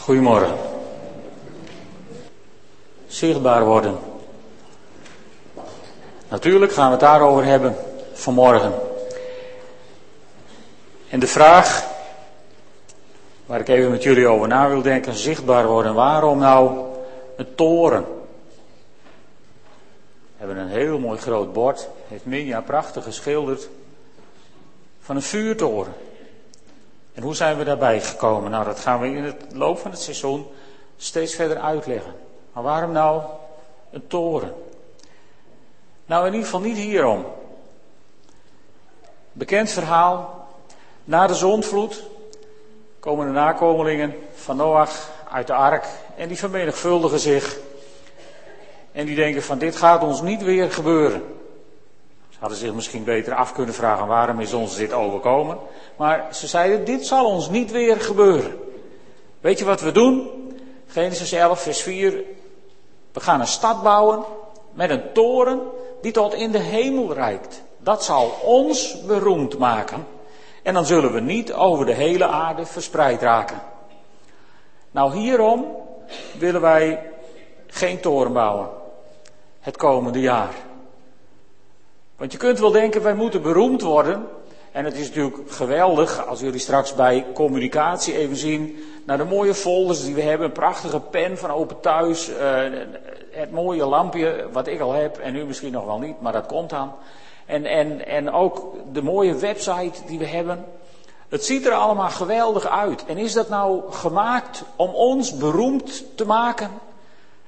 Goedemorgen. Zichtbaar worden. Natuurlijk gaan we het daarover hebben vanmorgen. En de vraag waar ik even met jullie over na wil denken, zichtbaar worden. Waarom nou een toren? We hebben een heel mooi groot bord, heeft Minja prachtig geschilderd, van een vuurtoren. En hoe zijn we daarbij gekomen? Nou, dat gaan we in het loop van het seizoen steeds verder uitleggen. Maar waarom nou een toren? Nou, in ieder geval niet hierom. Bekend verhaal. Na de zondvloed komen de nakomelingen van Noach uit de ark en die vermenigvuldigen zich. En die denken van dit gaat ons niet weer gebeuren. Hadden zich misschien beter af kunnen vragen waarom is ons dit overkomen. Maar ze zeiden dit zal ons niet weer gebeuren. Weet je wat we doen? Genesis 11 vers 4. We gaan een stad bouwen met een toren die tot in de hemel reikt. Dat zal ons beroemd maken. En dan zullen we niet over de hele aarde verspreid raken. Nou, hierom willen wij geen toren bouwen. Het komende jaar. Want je kunt wel denken, wij moeten beroemd worden. En het is natuurlijk geweldig als jullie straks bij communicatie even zien naar de mooie folders die we hebben. Een prachtige pen van Open Thuis. Uh, het mooie lampje wat ik al heb en u misschien nog wel niet, maar dat komt dan. En, en, en ook de mooie website die we hebben. Het ziet er allemaal geweldig uit. En is dat nou gemaakt om ons beroemd te maken?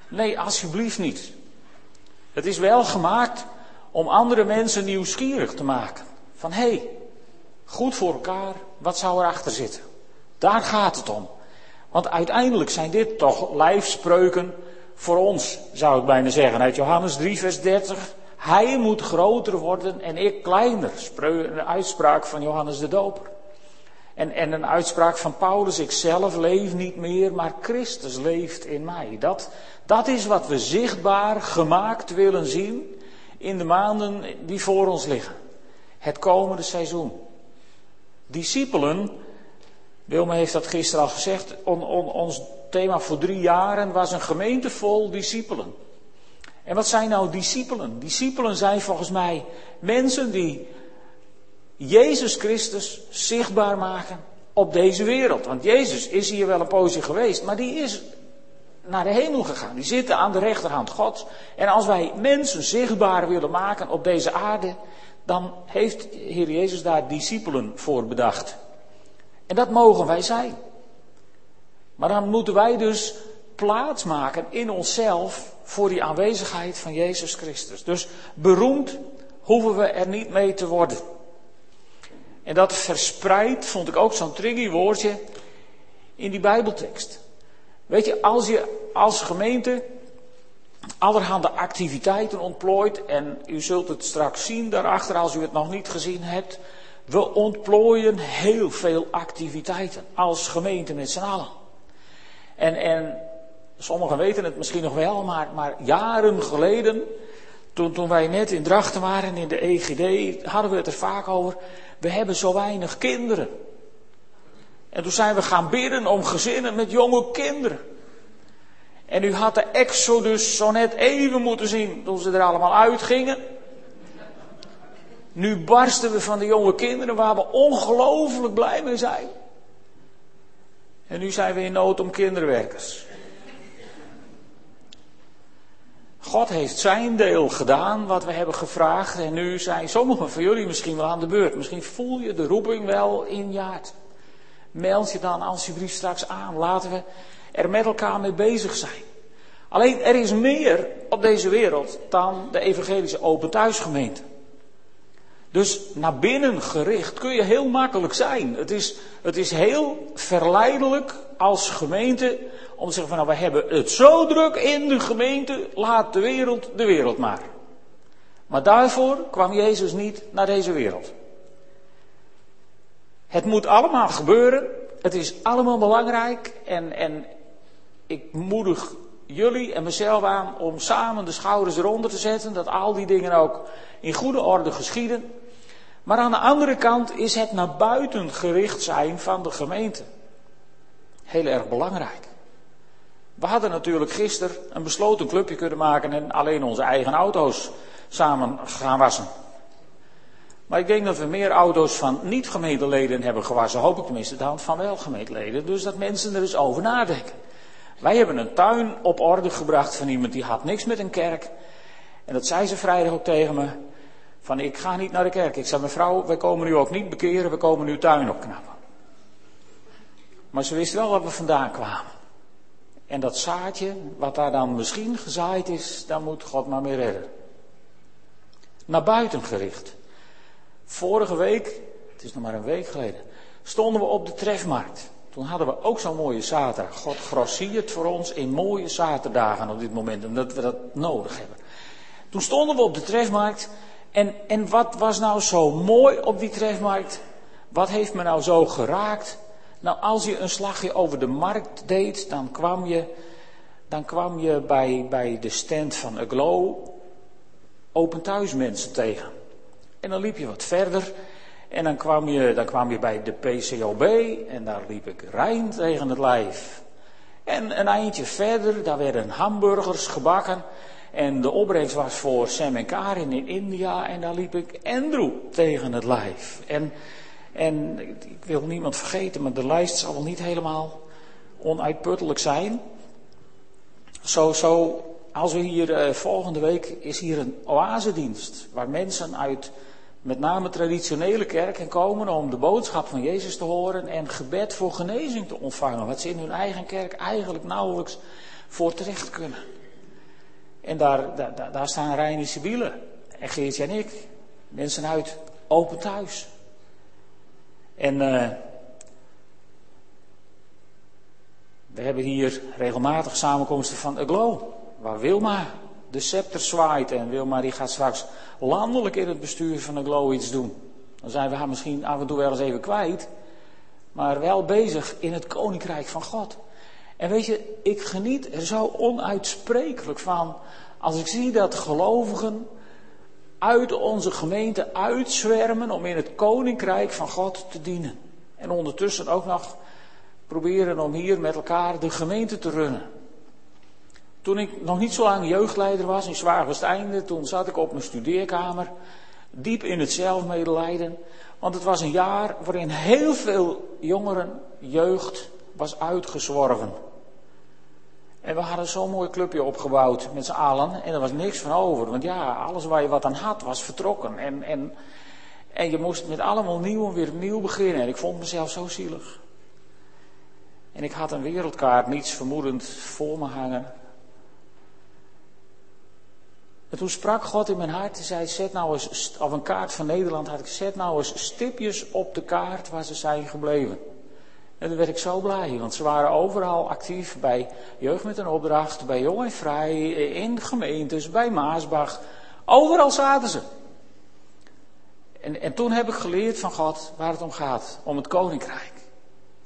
Nee, alsjeblieft niet. Het is wel gemaakt om andere mensen nieuwsgierig te maken. Van hé, hey, goed voor elkaar, wat zou erachter zitten? Daar gaat het om. Want uiteindelijk zijn dit toch lijfspreuken voor ons, zou ik bijna zeggen. Uit Johannes 3, vers 30. Hij moet groter worden en ik kleiner. Een uitspraak van Johannes de Doper. En, en een uitspraak van Paulus, ik zelf leef niet meer, maar Christus leeft in mij. Dat, dat is wat we zichtbaar gemaakt willen zien in de maanden die voor ons liggen. Het komende seizoen. Discipelen, Wilma heeft dat gisteren al gezegd, on, on, ons thema voor drie jaren was een gemeente vol discipelen. En wat zijn nou discipelen? Discipelen zijn volgens mij mensen die Jezus Christus zichtbaar maken op deze wereld. Want Jezus is hier wel een poosje geweest, maar die is naar de hemel gegaan. Die zitten aan de rechterhand Gods. En als wij mensen zichtbaar willen maken op deze aarde, dan heeft Heer Jezus daar discipelen voor bedacht. En dat mogen wij zijn. Maar dan moeten wij dus plaats maken in onszelf voor die aanwezigheid van Jezus Christus. Dus beroemd hoeven we er niet mee te worden. En dat verspreid vond ik ook zo'n tricky woordje in die Bijbeltekst. Weet je, als je als gemeente allerhande activiteiten ontplooit, en u zult het straks zien daarachter als u het nog niet gezien hebt, we ontplooien heel veel activiteiten als gemeente met z'n allen. En, en sommigen weten het misschien nog wel, maar, maar jaren geleden, toen, toen wij net in Drachten waren in de EGD, hadden we het er vaak over. We hebben zo weinig kinderen. En toen zijn we gaan bidden om gezinnen met jonge kinderen. En u had de Exodus zo net even moeten zien toen ze er allemaal uitgingen. Nu barsten we van de jonge kinderen waar we ongelooflijk blij mee zijn. En nu zijn we in nood om kinderwerkers. God heeft zijn deel gedaan, wat we hebben gevraagd. En nu zijn sommigen van jullie misschien wel aan de beurt. Misschien voel je de roeping wel in je hart. Meld je dan alsjeblieft straks aan. Laten we er met elkaar mee bezig zijn. Alleen er is meer op deze wereld dan de evangelische open thuisgemeente. Dus naar binnen gericht kun je heel makkelijk zijn. Het is, het is heel verleidelijk als gemeente om te zeggen van nou we hebben het zo druk in de gemeente, laat de wereld de wereld maar. Maar daarvoor kwam Jezus niet naar deze wereld. Het moet allemaal gebeuren. Het is allemaal belangrijk. En, en ik moedig jullie en mezelf aan om samen de schouders eronder te zetten. Dat al die dingen ook in goede orde geschieden. Maar aan de andere kant is het naar buiten gericht zijn van de gemeente heel erg belangrijk. We hadden natuurlijk gisteren een besloten clubje kunnen maken en alleen onze eigen auto's samen gaan wassen. Maar ik denk dat we meer auto's van niet-gemeenteleden hebben gewassen. Hoop ik tenminste dan van wel gemeenteleden. Dus dat mensen er eens over nadenken. Wij hebben een tuin op orde gebracht van iemand die had niks met een kerk. En dat zei ze vrijdag ook tegen me. Van ik ga niet naar de kerk. Ik zei mevrouw, wij komen nu ook niet bekeren, we komen nu tuin opknappen. Maar ze wist wel waar we vandaan kwamen. En dat zaadje, wat daar dan misschien gezaaid is, daar moet God maar mee redden. Naar buiten gericht. Vorige week, het is nog maar een week geleden, stonden we op de trefmarkt. Toen hadden we ook zo'n mooie zaterdag. God grossiert voor ons in mooie zaterdagen op dit moment, omdat we dat nodig hebben. Toen stonden we op de trefmarkt. En, en wat was nou zo mooi op die trefmarkt? Wat heeft me nou zo geraakt? Nou, als je een slagje over de markt deed, dan kwam je, dan kwam je bij, bij de stand van Aglow open thuis mensen tegen. En dan liep je wat verder en dan kwam je, dan kwam je bij de PCOB en daar liep ik Rijn tegen het lijf. En een eindje verder, daar werden hamburgers gebakken. En de opbrengst was voor Sam en Karin in India. En daar liep ik Andrew tegen het lijf. En, en ik wil niemand vergeten, maar de lijst zal wel niet helemaal onuitputtelijk zijn. Zo, zo als we hier uh, volgende week is hier een oasedienst. Waar mensen uit met name traditionele kerken komen om de boodschap van Jezus te horen en gebed voor genezing te ontvangen. Wat ze in hun eigen kerk eigenlijk nauwelijks voor terecht kunnen. En daar, daar, daar staan Rijn en en Geertje en ik. Mensen uit open thuis. En uh, we hebben hier regelmatig samenkomsten van Aglow. Waar Wilma de scepter zwaait en Wilma die gaat straks landelijk in het bestuur van Aglow iets doen. Dan zijn we haar misschien af en toe wel eens even kwijt. Maar wel bezig in het koninkrijk van God. En weet je, ik geniet er zo onuitsprekelijk van als ik zie dat gelovigen uit onze gemeente uitzwermen om in het koninkrijk van God te dienen. En ondertussen ook nog proberen om hier met elkaar de gemeente te runnen. Toen ik nog niet zo lang jeugdleider was in Zwaarwesteinde, toen zat ik op mijn studeerkamer, diep in het zelfmedelijden. Want het was een jaar waarin heel veel jongeren, jeugd, was uitgezworven. En we hadden zo'n mooi clubje opgebouwd met z'n allen. En er was niks van over. Want ja, alles waar je wat aan had was vertrokken. En, en, en je moest met allemaal nieuw en weer opnieuw beginnen. En ik vond mezelf zo zielig. En ik had een wereldkaart niets vermoedend voor me hangen. En toen sprak God in mijn hart en zei, zet nou eens, of een kaart van Nederland had ik, zet nou eens stipjes op de kaart waar ze zijn gebleven. En toen werd ik zo blij, want ze waren overal actief bij Jeugd met een Opdracht, bij Jong en Vrij, in gemeentes, bij Maasbach. Overal zaten ze. En, en toen heb ik geleerd van God waar het om gaat, om het koninkrijk.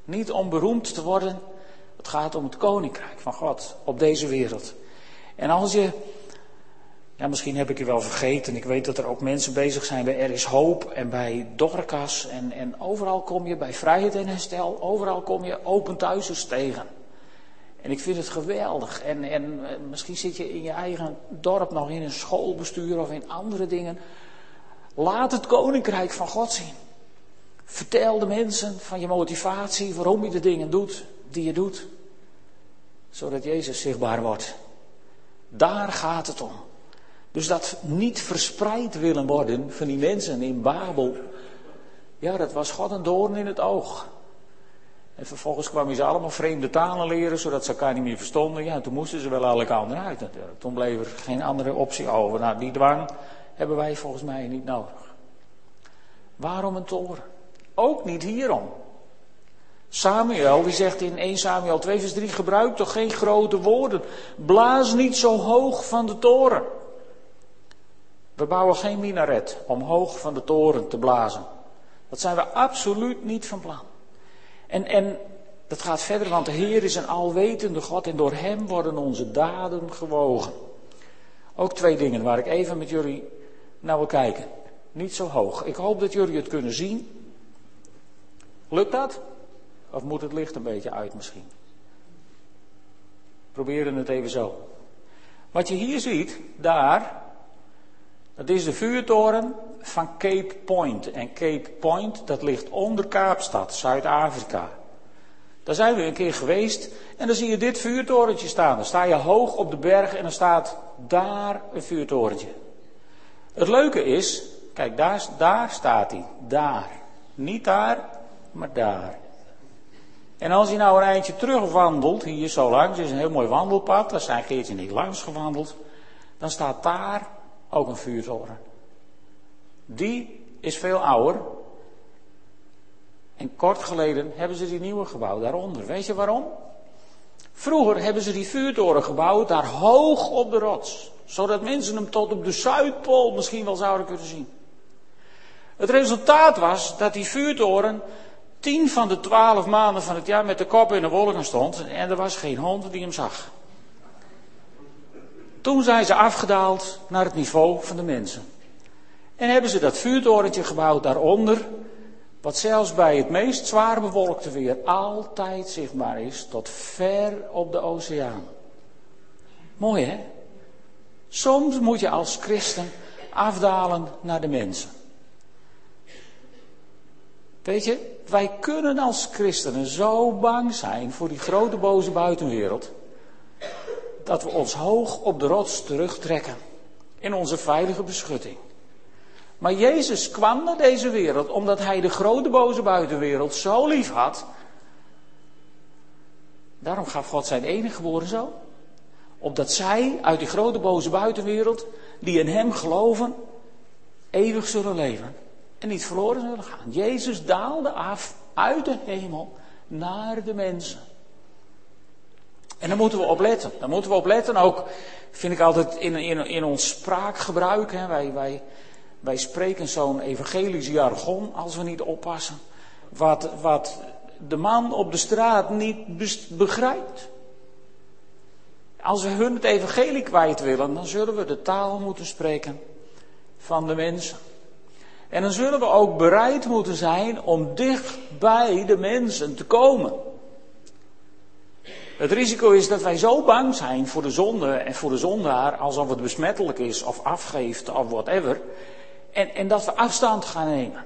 Niet om beroemd te worden, het gaat om het koninkrijk van God op deze wereld. En als je ja, misschien heb ik je wel vergeten. Ik weet dat er ook mensen bezig zijn bij Er is Hoop en bij Dorcas. En, en overal kom je bij Vrijheid en Herstel, overal kom je open thuisers tegen. En ik vind het geweldig. En, en eh, misschien zit je in je eigen dorp nog in een schoolbestuur of in andere dingen. Laat het koninkrijk van God zien. Vertel de mensen van je motivatie, waarom je de dingen doet die je doet. Zodat Jezus zichtbaar wordt. Daar gaat het om. Dus dat niet verspreid willen worden van die mensen in Babel. Ja, dat was God een doorn in het oog. En vervolgens kwamen ze allemaal vreemde talen leren, zodat ze elkaar niet meer verstonden. Ja, toen moesten ze wel alle kanten uit natuurlijk. Toen bleef er geen andere optie over. Nou, die dwang hebben wij volgens mij niet nodig. Waarom een toren? Ook niet hierom. Samuel, die zegt in 1 Samuel 2 vers 3, gebruik toch geen grote woorden. Blaas niet zo hoog van de toren. We bouwen geen minaret om hoog van de toren te blazen. Dat zijn we absoluut niet van plan. En, en dat gaat verder, want de Heer is een alwetende God en door Hem worden onze daden gewogen. Ook twee dingen waar ik even met jullie naar wil kijken. Niet zo hoog. Ik hoop dat jullie het kunnen zien. Lukt dat? Of moet het licht een beetje uit misschien? proberen het even zo. Wat je hier ziet, daar, dat is de vuurtoren van Cape Point. En Cape Point, dat ligt onder Kaapstad, Zuid-Afrika. Daar zijn we een keer geweest en dan zie je dit vuurtorentje staan. Dan sta je hoog op de berg en dan staat daar een vuurtorentje. Het leuke is, kijk, daar, daar staat hij. Daar. Niet daar, maar daar. En als je nou een eindje terugwandelt, hier zo langs, is een heel mooi wandelpad, daar zijn Geertje niet langs gewandeld, dan staat daar ook een vuurtoren. Die is veel ouder. En kort geleden hebben ze die nieuwe gebouwd daaronder. Weet je waarom? Vroeger hebben ze die vuurtoren gebouwd daar hoog op de rots. Zodat mensen hem tot op de Zuidpool misschien wel zouden kunnen zien. Het resultaat was dat die vuurtoren tien van de twaalf maanden van het jaar met de kop in de wolken stond. En er was geen hond die hem zag. Toen zijn ze afgedaald naar het niveau van de mensen. En hebben ze dat vuurtorentje gebouwd daaronder, wat zelfs bij het meest zwaar bewolkte weer altijd zichtbaar is, tot ver op de oceaan. Mooi hè? Soms moet je als christen afdalen naar de mensen. Weet je, wij kunnen als christenen zo bang zijn voor die grote boze buitenwereld, dat we ons hoog op de rots terugtrekken in onze veilige beschutting. Maar Jezus kwam naar deze wereld omdat hij de grote boze buitenwereld zo lief had. Daarom gaf God zijn enige geboren zoon. Opdat zij uit die grote boze buitenwereld, die in hem geloven, eeuwig zullen leven. En niet verloren zullen gaan. Jezus daalde af uit de hemel naar de mensen. En daar moeten we op letten. Moeten we op letten ook, vind ik altijd in, in, in ons spraakgebruik. Hè. Wij, wij, wij spreken zo'n evangelisch jargon als we niet oppassen. Wat, wat de man op de straat niet begrijpt. Als we hun het evangelie kwijt willen, dan zullen we de taal moeten spreken van de mensen. En dan zullen we ook bereid moeten zijn om dicht bij de mensen te komen. Het risico is dat wij zo bang zijn voor de zonde en voor de zondaar, alsof het besmettelijk is of afgeeft of whatever, en, en dat we afstand gaan nemen.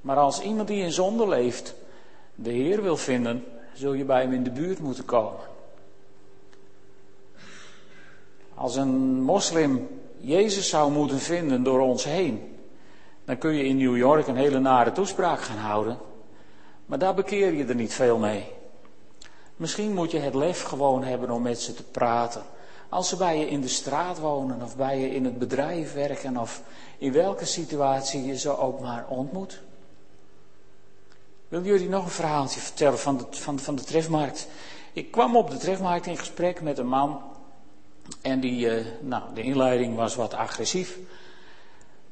Maar als iemand die in zonde leeft de Heer wil vinden, zul je bij hem in de buurt moeten komen. Als een moslim Jezus zou moeten vinden door ons heen, dan kun je in New York een hele nare toespraak gaan houden. Maar daar bekeer je er niet veel mee. Misschien moet je het lef gewoon hebben om met ze te praten. Als ze bij je in de straat wonen of bij je in het bedrijf werken of in welke situatie je ze ook maar ontmoet. Wil jullie nog een verhaaltje vertellen van de, van, van de trefmarkt? Ik kwam op de trefmarkt in gesprek met een man. En die, uh, nou, de inleiding was wat agressief.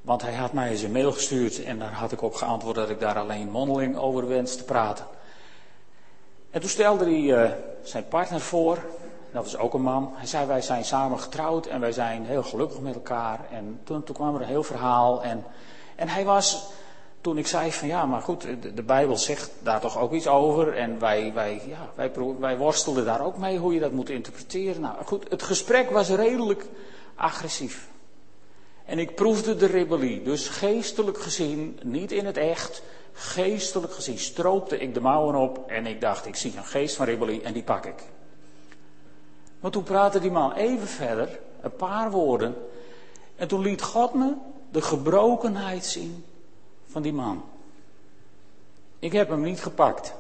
Want hij had mij eens een mail gestuurd en daar had ik op geantwoord dat ik daar alleen mondeling over wens te praten. En toen stelde hij uh, zijn partner voor, dat was ook een man. Hij zei, wij zijn samen getrouwd en wij zijn heel gelukkig met elkaar. En toen, toen kwam er een heel verhaal. En, en hij was, toen ik zei van ja, maar goed, de, de Bijbel zegt daar toch ook iets over. En wij, wij, ja, wij, wij worstelden daar ook mee hoe je dat moet interpreteren. Nou goed, het gesprek was redelijk agressief. En ik proefde de rebellie. Dus geestelijk gezien, niet in het echt, geestelijk gezien stroopte ik de mouwen op en ik dacht, ik zie een geest van rebellie en die pak ik. Maar toen praatte die man even verder, een paar woorden, en toen liet God me de gebrokenheid zien van die man. Ik heb hem niet gepakt.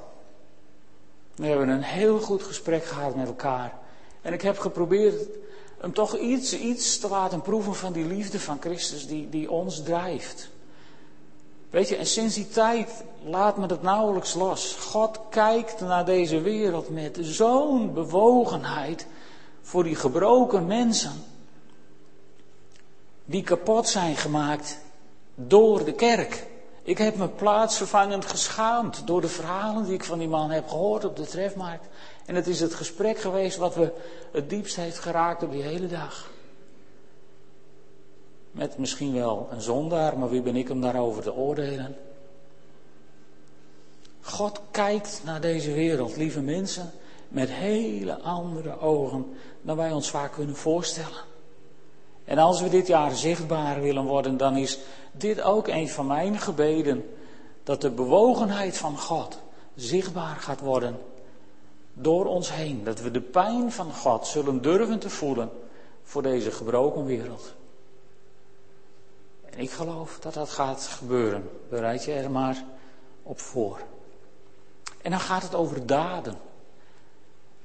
We hebben een heel goed gesprek gehad met elkaar. En ik heb geprobeerd hem toch iets, iets te laten proeven van die liefde van Christus die, die ons drijft. Weet je, en sinds die tijd laat me dat nauwelijks los. God kijkt naar deze wereld met zo'n bewogenheid voor die gebroken mensen. Die kapot zijn gemaakt door de kerk. Ik heb me plaatsvervangend geschaamd door de verhalen die ik van die man heb gehoord op de trefmarkt. En het is het gesprek geweest wat we het diepst heeft geraakt op die hele dag. Met misschien wel een zondaar, maar wie ben ik om daarover te oordelen? God kijkt naar deze wereld, lieve mensen, met hele andere ogen dan wij ons vaak kunnen voorstellen. En als we dit jaar zichtbaar willen worden, dan is dit ook een van mijn gebeden. Dat de bewogenheid van God zichtbaar gaat worden door ons heen. Dat we de pijn van God zullen durven te voelen voor deze gebroken wereld. En ik geloof dat dat gaat gebeuren. Bereid je er maar op voor. En dan gaat het over daden.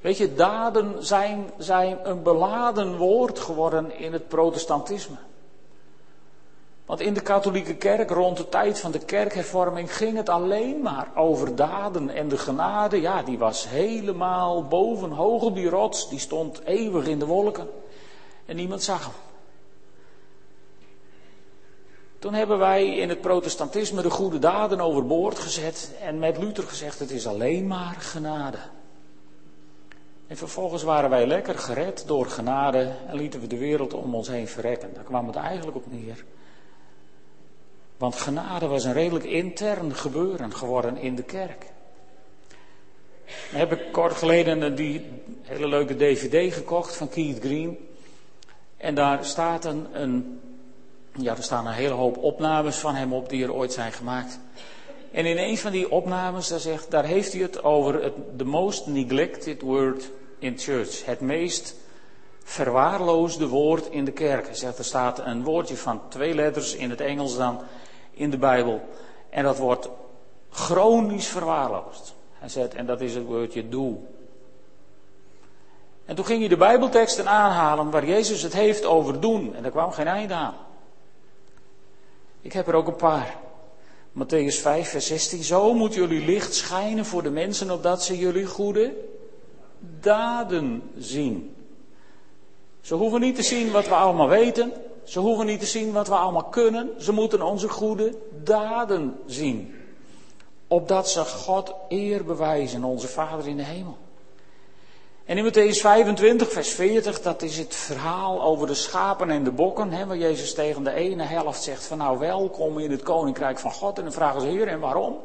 Weet je, daden zijn, zijn een beladen woord geworden in het protestantisme. Want in de katholieke kerk, rond de tijd van de kerkhervorming, ging het alleen maar over daden. En de genade, ja, die was helemaal boven, hoog op die rots, die stond eeuwig in de wolken. En niemand zag hem. Toen hebben wij in het protestantisme de goede daden overboord gezet en met Luther gezegd: het is alleen maar genade. En vervolgens waren wij lekker gered door genade en lieten we de wereld om ons heen verrekken. Daar kwam het eigenlijk op neer. Want genade was een redelijk intern gebeuren geworden in de kerk. Dan heb ik kort geleden die hele leuke DVD gekocht van Keith Green. En daar staat een, een, ja, er staan een hele hoop opnames van hem op die er ooit zijn gemaakt. En in een van die opnames, daar, zegt, daar heeft hij het over the most neglected word in church. Het meest verwaarloosde woord in de kerk. Hij zegt, er staat een woordje van twee letters in het Engels dan in de Bijbel. En dat wordt chronisch verwaarloosd. Hij zegt, en dat is het woordje doe. En toen ging hij de Bijbelteksten aanhalen waar Jezus het heeft over doen. En daar kwam geen einde aan. Ik heb er ook een paar. Matthäus 5, vers 16. Zo moet jullie licht schijnen voor de mensen, opdat ze jullie goede daden zien. Ze hoeven niet te zien wat we allemaal weten. Ze hoeven niet te zien wat we allemaal kunnen. Ze moeten onze goede daden zien. Opdat ze God eer bewijzen, onze Vader in de hemel. En in Matthäus 25, vers 40, dat is het verhaal over de schapen en de bokken. Hè, waar Jezus tegen de ene helft zegt van nou welkom in het koninkrijk van God. En dan vragen ze hier en waarom?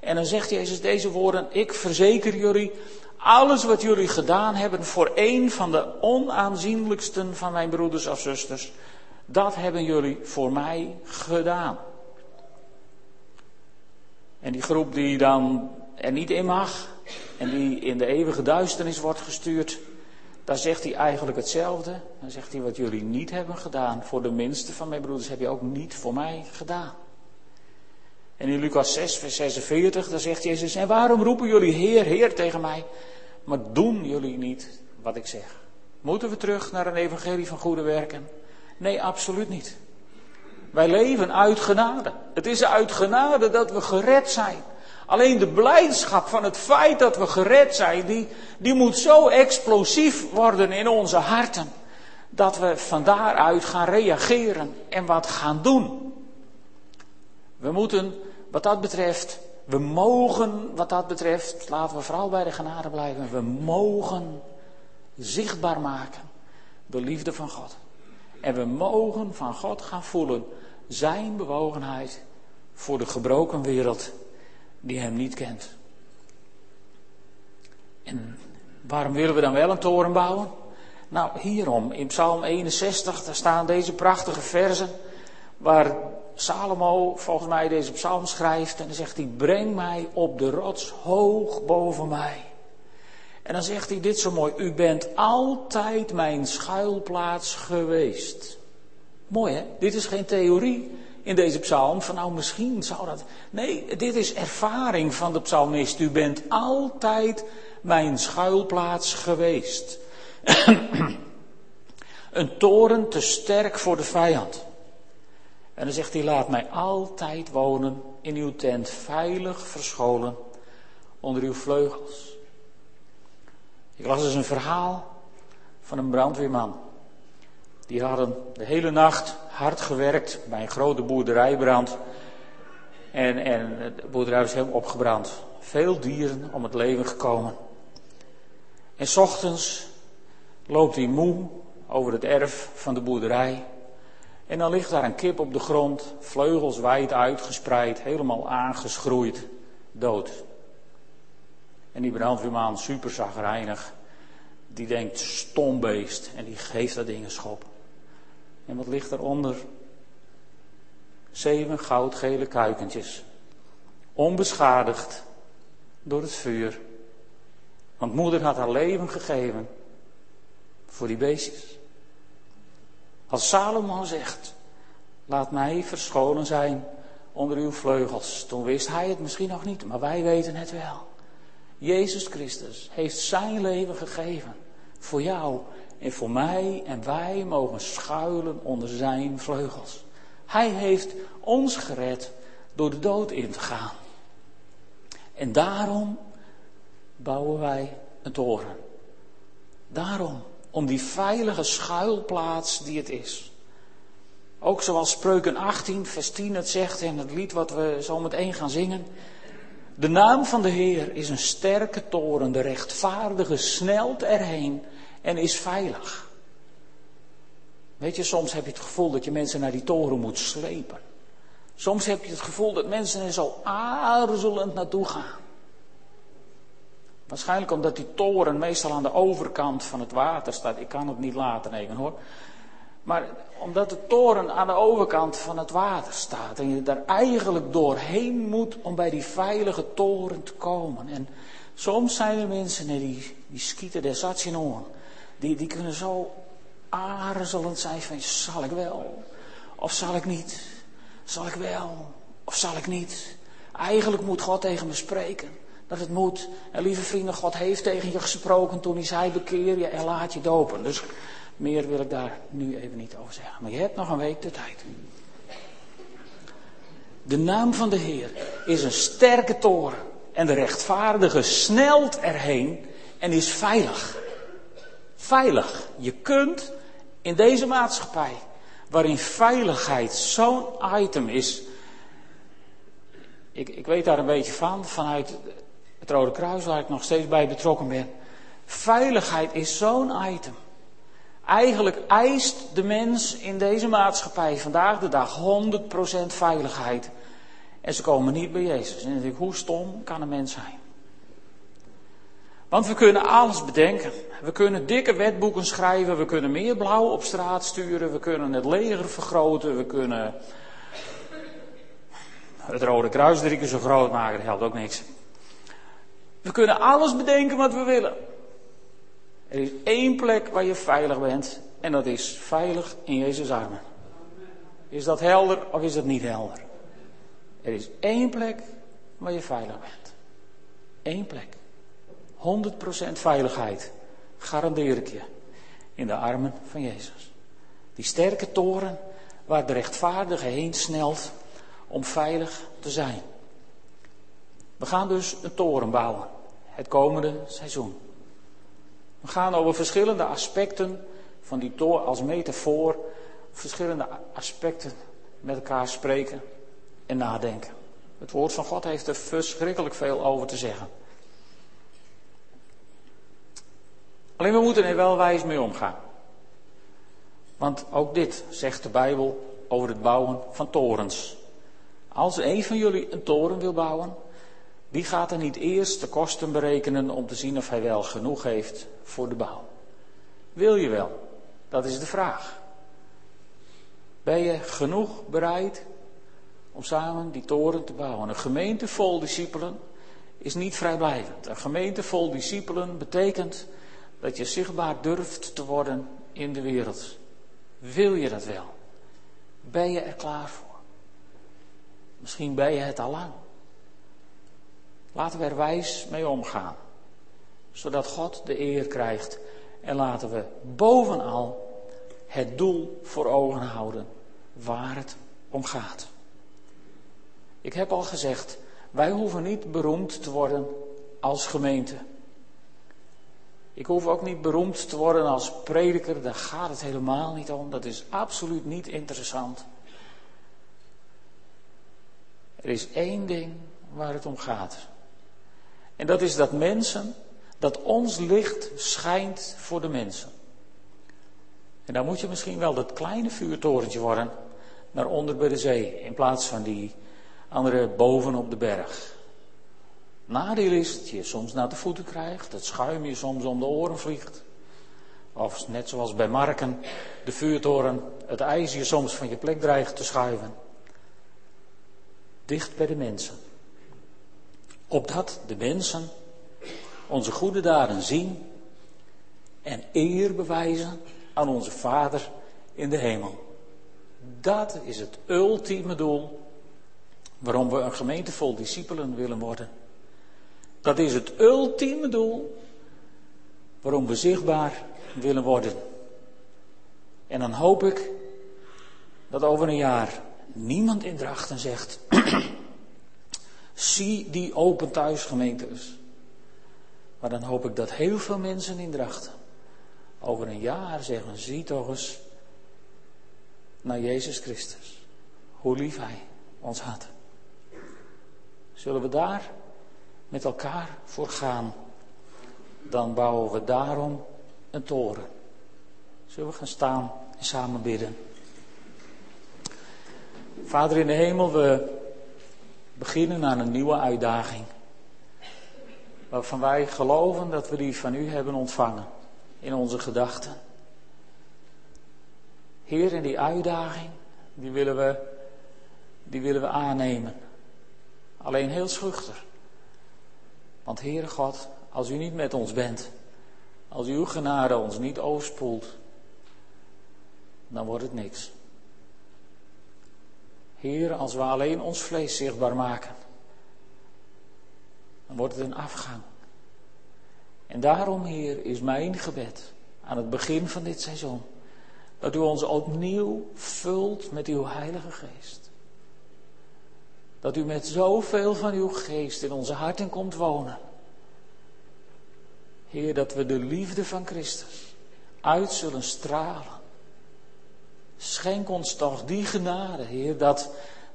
En dan zegt Jezus deze woorden, ik verzeker jullie, alles wat jullie gedaan hebben voor een van de onaanzienlijksten van mijn broeders of zusters, dat hebben jullie voor mij gedaan. En die groep die dan er niet in mag en die in de eeuwige duisternis wordt gestuurd, daar zegt hij eigenlijk hetzelfde. Dan zegt hij wat jullie niet hebben gedaan voor de minste van mijn broeders heb je ook niet voor mij gedaan. En in Lucas 6, vers 46, daar zegt Jezus, en waarom roepen jullie Heer, Heer tegen mij, maar doen jullie niet wat ik zeg? Moeten we terug naar een evangelie van goede werken? Nee, absoluut niet. Wij leven uit genade. Het is uit genade dat we gered zijn. Alleen de blijdschap van het feit dat we gered zijn, die, die moet zo explosief worden in onze harten. Dat we van daaruit gaan reageren en wat gaan doen. We moeten wat dat betreft, we mogen wat dat betreft, laten we vooral bij de genade blijven, we mogen zichtbaar maken de liefde van God. En we mogen van God gaan voelen zijn bewogenheid voor de gebroken wereld die hem niet kent. En waarom willen we dan wel een toren bouwen? Nou, hierom. In Psalm 61, daar staan deze prachtige versen waar Salomo volgens mij deze psalm schrijft en dan zegt hij, breng mij op de rots hoog boven mij. En dan zegt hij dit zo mooi, u bent altijd mijn schuilplaats geweest. Mooi hè, dit is geen theorie in deze psalm van nou misschien zou dat. Nee, dit is ervaring van de psalmist. U bent altijd mijn schuilplaats geweest. Een toren te sterk voor de vijand. En dan zegt hij, laat mij altijd wonen in uw tent, veilig verscholen onder uw vleugels. Ik las eens een verhaal van een brandweerman. Die hadden de hele nacht hard gewerkt bij een grote boerderijbrand. En, en de boerderij was helemaal opgebrand. Veel dieren om het leven gekomen. En s ochtends loopt hij moe over het erf van de boerderij. En dan ligt daar een kip op de grond, vleugels wijd uitgespreid, helemaal aangeschroeid, dood. En die brandweerman, super zagrijnig, die denkt stom beest en die geeft dat ding een schop. En wat ligt eronder? Zeven goudgele kuikentjes. Onbeschadigd door het vuur. Want moeder had haar leven gegeven voor die beestjes. Als Salomo zegt, laat mij verscholen zijn onder uw vleugels. Toen wist hij het misschien nog niet, maar wij weten het wel. Jezus Christus heeft zijn leven gegeven voor jou en voor mij en wij mogen schuilen onder zijn vleugels. Hij heeft ons gered door de dood in te gaan. En daarom bouwen wij een toren. Daarom, om die veilige schuilplaats die het is. Ook zoals Spreuken 18, vers 10 het zegt en het lied wat we zo meteen gaan zingen. De naam van de Heer is een sterke toren, de rechtvaardige snelt erheen en is veilig. Weet je, soms heb je het gevoel dat je mensen naar die toren moet slepen. Soms heb je het gevoel dat mensen er zo aarzelend naartoe gaan. Waarschijnlijk omdat die toren meestal aan de overkant van het water staat. Ik kan het niet laten nemen hoor. Maar omdat de toren aan de overkant van het water staat en je daar eigenlijk doorheen moet om bij die veilige toren te komen. En soms zijn er mensen, die, die schieten der oren. Die, die kunnen zo aarzelend zijn van, zal ik wel? Of zal ik niet? Zal ik wel? Of zal ik niet? Eigenlijk moet God tegen me spreken. Dat het moet. En lieve vrienden, God heeft tegen je gesproken toen hij zei, bekeer je en laat je dopen. Dus meer wil ik daar nu even niet over zeggen. Maar je hebt nog een week de tijd. De naam van de Heer is een sterke toren. En de rechtvaardige snelt erheen en is veilig. Veilig. Je kunt in deze maatschappij, waarin veiligheid zo'n item is. Ik, ik weet daar een beetje van, vanuit het Rode Kruis, waar ik nog steeds bij betrokken ben. Veiligheid is zo'n item. Eigenlijk eist de mens in deze maatschappij vandaag de dag 100% veiligheid. En ze komen niet bij Jezus. En dan denk ik, hoe stom kan een mens zijn? Want we kunnen alles bedenken. We kunnen dikke wetboeken schrijven, we kunnen meer blauw op straat sturen, we kunnen het leger vergroten, we kunnen het Rode Kruis drie keer zo groot maken, dat helpt ook niks. We kunnen alles bedenken wat we willen. Er is één plek waar je veilig bent en dat is veilig in Jezus' armen. Is dat helder of is dat niet helder? Er is één plek waar je veilig bent. Eén plek. 100% veiligheid. Garandeer ik je. In de armen van Jezus. Die sterke toren waar de rechtvaardige heen snelt om veilig te zijn. We gaan dus een toren bouwen. Het komende seizoen. We gaan over verschillende aspecten van die toren als metafoor. Verschillende aspecten met elkaar spreken en nadenken. Het woord van God heeft er verschrikkelijk veel over te zeggen. Alleen we moeten er wel wijs mee omgaan. Want ook dit zegt de Bijbel over het bouwen van torens. Als een van jullie een toren wil bouwen, wie gaat er niet eerst de kosten berekenen om te zien of hij wel genoeg heeft voor de bouw? Wil je wel? Dat is de vraag. Ben je genoeg bereid om samen die toren te bouwen? Een gemeente vol discipelen is niet vrijblijvend. Een gemeente vol discipelen betekent dat je zichtbaar durft te worden in de wereld. Wil je dat wel? Ben je er klaar voor? Misschien ben je het al lang. Laten we er wijs mee omgaan, zodat God de eer krijgt. En laten we bovenal het doel voor ogen houden waar het om gaat. Ik heb al gezegd, wij hoeven niet beroemd te worden als gemeente. Ik hoef ook niet beroemd te worden als prediker, daar gaat het helemaal niet om. Dat is absoluut niet interessant. Er is één ding waar het om gaat. En dat is dat mensen, dat ons licht schijnt voor de mensen. En dan moet je misschien wel dat kleine vuurtorentje worden naar onder bij de zee, in plaats van die andere boven op de berg. Nadeel is dat je soms naar de voeten krijgt, dat schuim je soms om de oren vliegt. Of net zoals bij Marken, de vuurtoren, het ijs je soms van je plek dreigt te schuiven. Dicht bij de mensen. Opdat de mensen onze goede daden zien en eer bewijzen aan onze Vader in de hemel. Dat is het ultieme doel waarom we een gemeente vol discipelen willen worden. Dat is het ultieme doel waarom we zichtbaar willen worden. En dan hoop ik dat over een jaar niemand in Drachten zegt: zie die open thuisgemeentes. Maar dan hoop ik dat heel veel mensen in Drachten over een jaar zeggen: zie toch eens naar Jezus Christus. Hoe lief Hij ons had. Zullen we daar met elkaar voor gaan? Dan bouwen we daarom een toren. Zullen we gaan staan en samen bidden? Vader in de hemel, we beginnen aan een nieuwe uitdaging. Waarvan wij geloven dat we die van u hebben ontvangen in onze gedachten. Heer, in die uitdaging, die willen we, die willen we aannemen. Alleen heel schuchter. Want Heere God, als u niet met ons bent, als uw genade ons niet overspoelt, dan wordt het niks. Heer, als we alleen ons vlees zichtbaar maken, dan wordt het een afgang. En daarom, Heer, is mijn gebed aan het begin van dit seizoen dat u ons opnieuw vult met uw Heilige Geest. Dat u met zoveel van uw geest in onze harten komt wonen. Heer, dat we de liefde van Christus uit zullen stralen. Schenk ons toch die genade, Heer, dat,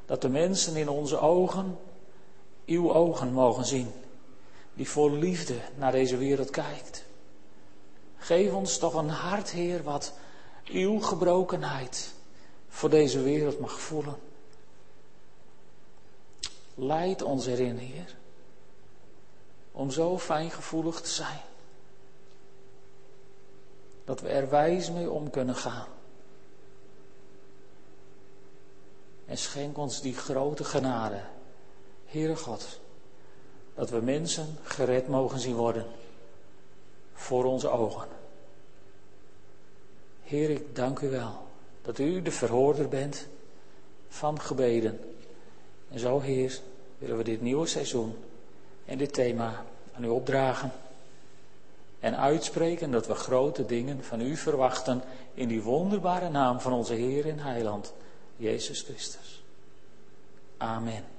dat de mensen in onze ogen uw ogen mogen zien, die vol liefde naar deze wereld kijkt. Geef ons toch een hart, Heer, wat uw gebrokenheid voor deze wereld mag voelen. Leid ons erin, Heer, om zo fijngevoelig te zijn. Dat we er wijs mee om kunnen gaan. En schenk ons die grote genade, Heere God, dat we mensen gered mogen zien worden voor onze ogen. Heer, ik dank u wel dat u de verhoorder bent van gebeden. En zo, Heer, willen we dit nieuwe seizoen en dit thema aan u opdragen. En uitspreken dat we grote dingen van u verwachten in die wonderbare naam van onze Heer en Heiland, Jezus Christus. Amen.